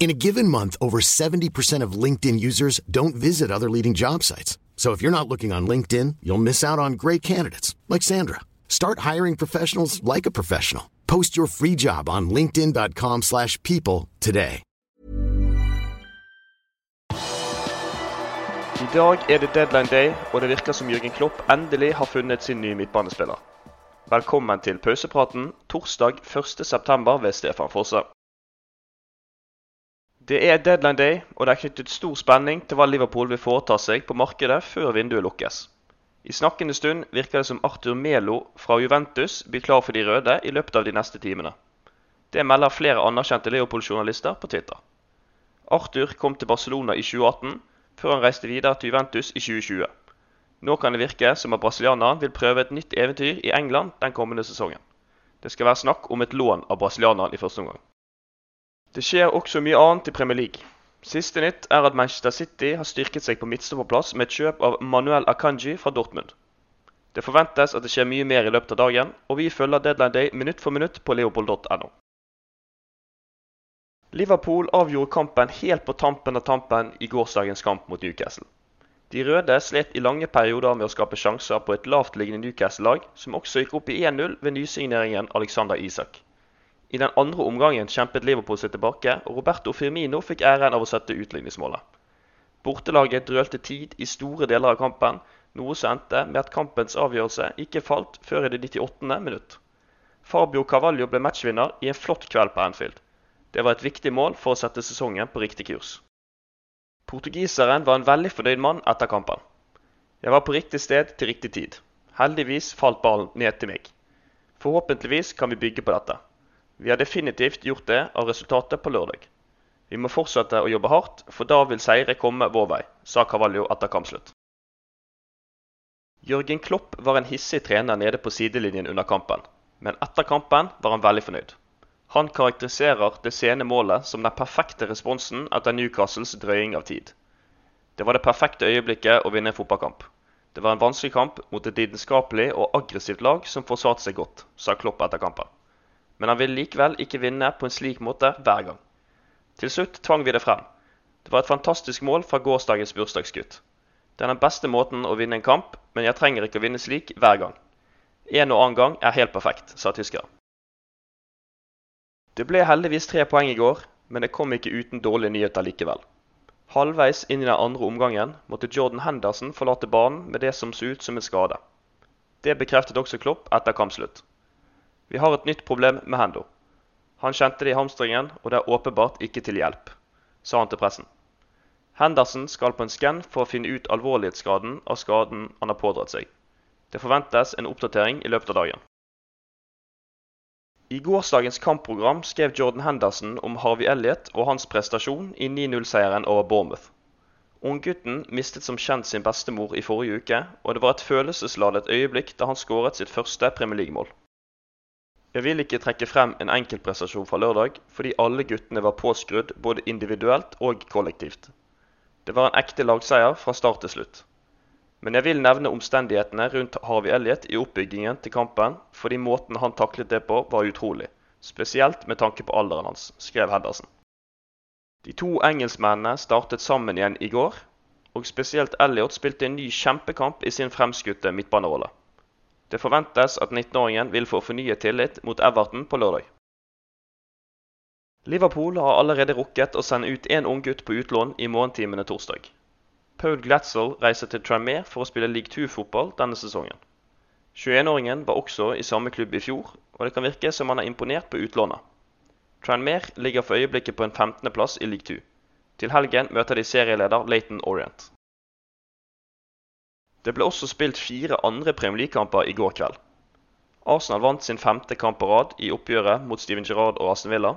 In a given month, over 70% of LinkedIn users don't visit other leading job sites. So if you're not looking on LinkedIn, you'll miss out on great candidates like Sandra. Start hiring professionals like a professional. Post your free job on linkedin.com/people today. I dag er det deadline day, og det virker som Jørgen Klopp endelig har funnet sin nye midtbanespiller. Velkommen til pausepraten torsdag 1.9. ved Stefan Fosse. Det er deadline day, og det er knyttet stor spenning til hva Liverpool vil foreta seg på markedet før vinduet lukkes. I snakkende stund virker det som Arthur Melo fra Juventus blir klar for de røde i løpet av de neste timene. Det melder flere anerkjente Leopold-journalister på Twitter. Arthur kom til Barcelona i 2018, før han reiste videre til Juventus i 2020. Nå kan det virke som at brasilianeren vil prøve et nytt eventyr i England den kommende sesongen. Det skal være snakk om et lån av brasilianeren i første omgang. Det skjer også mye annet i Premier League. Siste nytt er at Manchester City har styrket seg på midtstopperplass med et kjøp av Manuel Akanji fra Dortmund. Det forventes at det skjer mye mer i løpet av dagen, og vi følger Deadline Day minutt for minutt på leopold.no. Liverpool avgjorde kampen helt på tampen av tampen i gårsdagens kamp mot Newcastle. De røde slet i lange perioder med å skape sjanser på et lavtliggende Newcastle-lag, som også gikk opp i 1-0 ved nysigneringen Alexander Isak. I den andre omgangen kjempet Liverpool seg tilbake, og Roberto Firmino fikk æren av å sette utligningsmålet. Bortelaget drølte tid i store deler av kampen, noe som endte med at kampens avgjørelse ikke falt før i det 98. minutt. Fabio Cavallo ble matchvinner i en flott kveld på Anfield. Det var et viktig mål for å sette sesongen på riktig kurs. Portugiseren var en veldig fornøyd mann etter kampen. Jeg var på riktig sted til riktig tid. Heldigvis falt ballen ned til meg. Forhåpentligvis kan vi bygge på dette. Vi har definitivt gjort det av resultatet på lørdag. Vi må fortsette å jobbe hardt, for da vil seire komme vår vei, sa Cavallo etter kampslutt. Jørgen Klopp var en hissig trener nede på sidelinjen under kampen, men etter kampen var han veldig fornøyd. Han karakteriserer det sene målet som den perfekte responsen etter Newcastles drøying av tid. Det var det perfekte øyeblikket å vinne en fotballkamp. Det var en vanskelig kamp mot et lidenskapelig og aggressivt lag som forsvarte seg godt, sa Klopp etter kampen. Men han ville likevel ikke vinne på en slik måte hver gang. Til slutt tvang vi det frem. Det var et fantastisk mål fra gårsdagens bursdagsgutt. Det er den beste måten å vinne en kamp, men jeg trenger ikke å vinne slik hver gang. En og annen gang er helt perfekt, sa tyskeren. Det ble heldigvis tre poeng i går, men det kom ikke uten dårlige nyheter likevel. Halvveis inn i den andre omgangen måtte Jordan Henderson forlate banen med det som så ut som en skade. Det bekreftet også Klopp etter kampslutt. Vi har et nytt problem med Hendo. Han kjente det i hamstringen, og det er åpenbart ikke til hjelp, sa han til pressen. Henderson skal på en skann for å finne ut alvorlighetsgraden av skaden han har pådratt seg. Det forventes en oppdatering i løpet av dagen. I gårsdagens kampprogram skrev Jordan Henderson om Harvey Elliot og hans prestasjon i 9-0-seieren over Bournemouth. Unggutten mistet som kjent sin bestemor i forrige uke, og det var et følelsesladet øyeblikk da han skåret sitt første Premier League-mål. Jeg vil ikke trekke frem en enkeltprestasjon fra lørdag, fordi alle guttene var påskrudd både individuelt og kollektivt. Det var en ekte lagseier fra start til slutt. Men jeg vil nevne omstendighetene rundt Harvey Elliot i oppbyggingen til kampen, fordi måten han taklet det på var utrolig, spesielt med tanke på alderen hans, skrev Henderson. De to engelskmennene startet sammen igjen i går, og spesielt Elliot spilte en ny kjempekamp i sin fremskutte midtbanerolle. Det forventes at 19-åringen vil få fornyet tillit mot Everton på lørdag. Liverpool har allerede rukket å sende ut én unggutt på utlån i morgentimene torsdag. Paul Glatzel reiser til Tranmere for å spille league 2-fotball denne sesongen. 21-åringen var også i samme klubb i fjor, og det kan virke som han er imponert på utlånet. Tranmere ligger for øyeblikket på en 15.-plass i league 2. Til helgen møter de serieleder Laton Orient. Det ble også spilt fire andre Premier League-kamper i går kveld. Arsenal vant sin femte kamp på rad i oppgjøret mot Steven Gerrard og Aston Villa.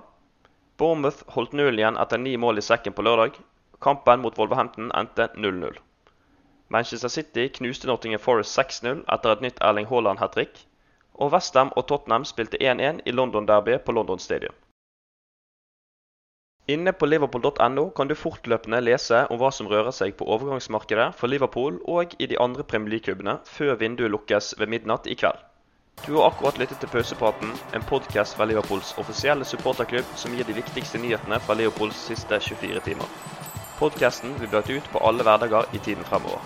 Bournemouth holdt nullen igjen etter ni mål i sekken på lørdag. Kampen mot Wolverhampton endte 0-0. Manchester City knuste Nottingham Forest 6-0 etter et nytt Erling Haaland hat trick. Og Westham og Tottenham spilte 1-1 i London Derby på London Stadium. Inne på liverpool.no kan du fortløpende lese om hva som rører seg på overgangsmarkedet for Liverpool og i de andre Premier League-klubbene før vinduet lukkes ved midnatt i kveld. Du har akkurat lyttet til Pausepraten, en podkast fra Liverpools offisielle supporterklubb som gir de viktigste nyhetene fra Liverpools siste 24 timer. Podkasten vil bli ut på alle hverdager i tiden fremover.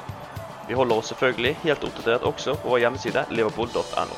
Vi holder oss selvfølgelig helt oppdatert også på vår hjemmeside liverpool.no.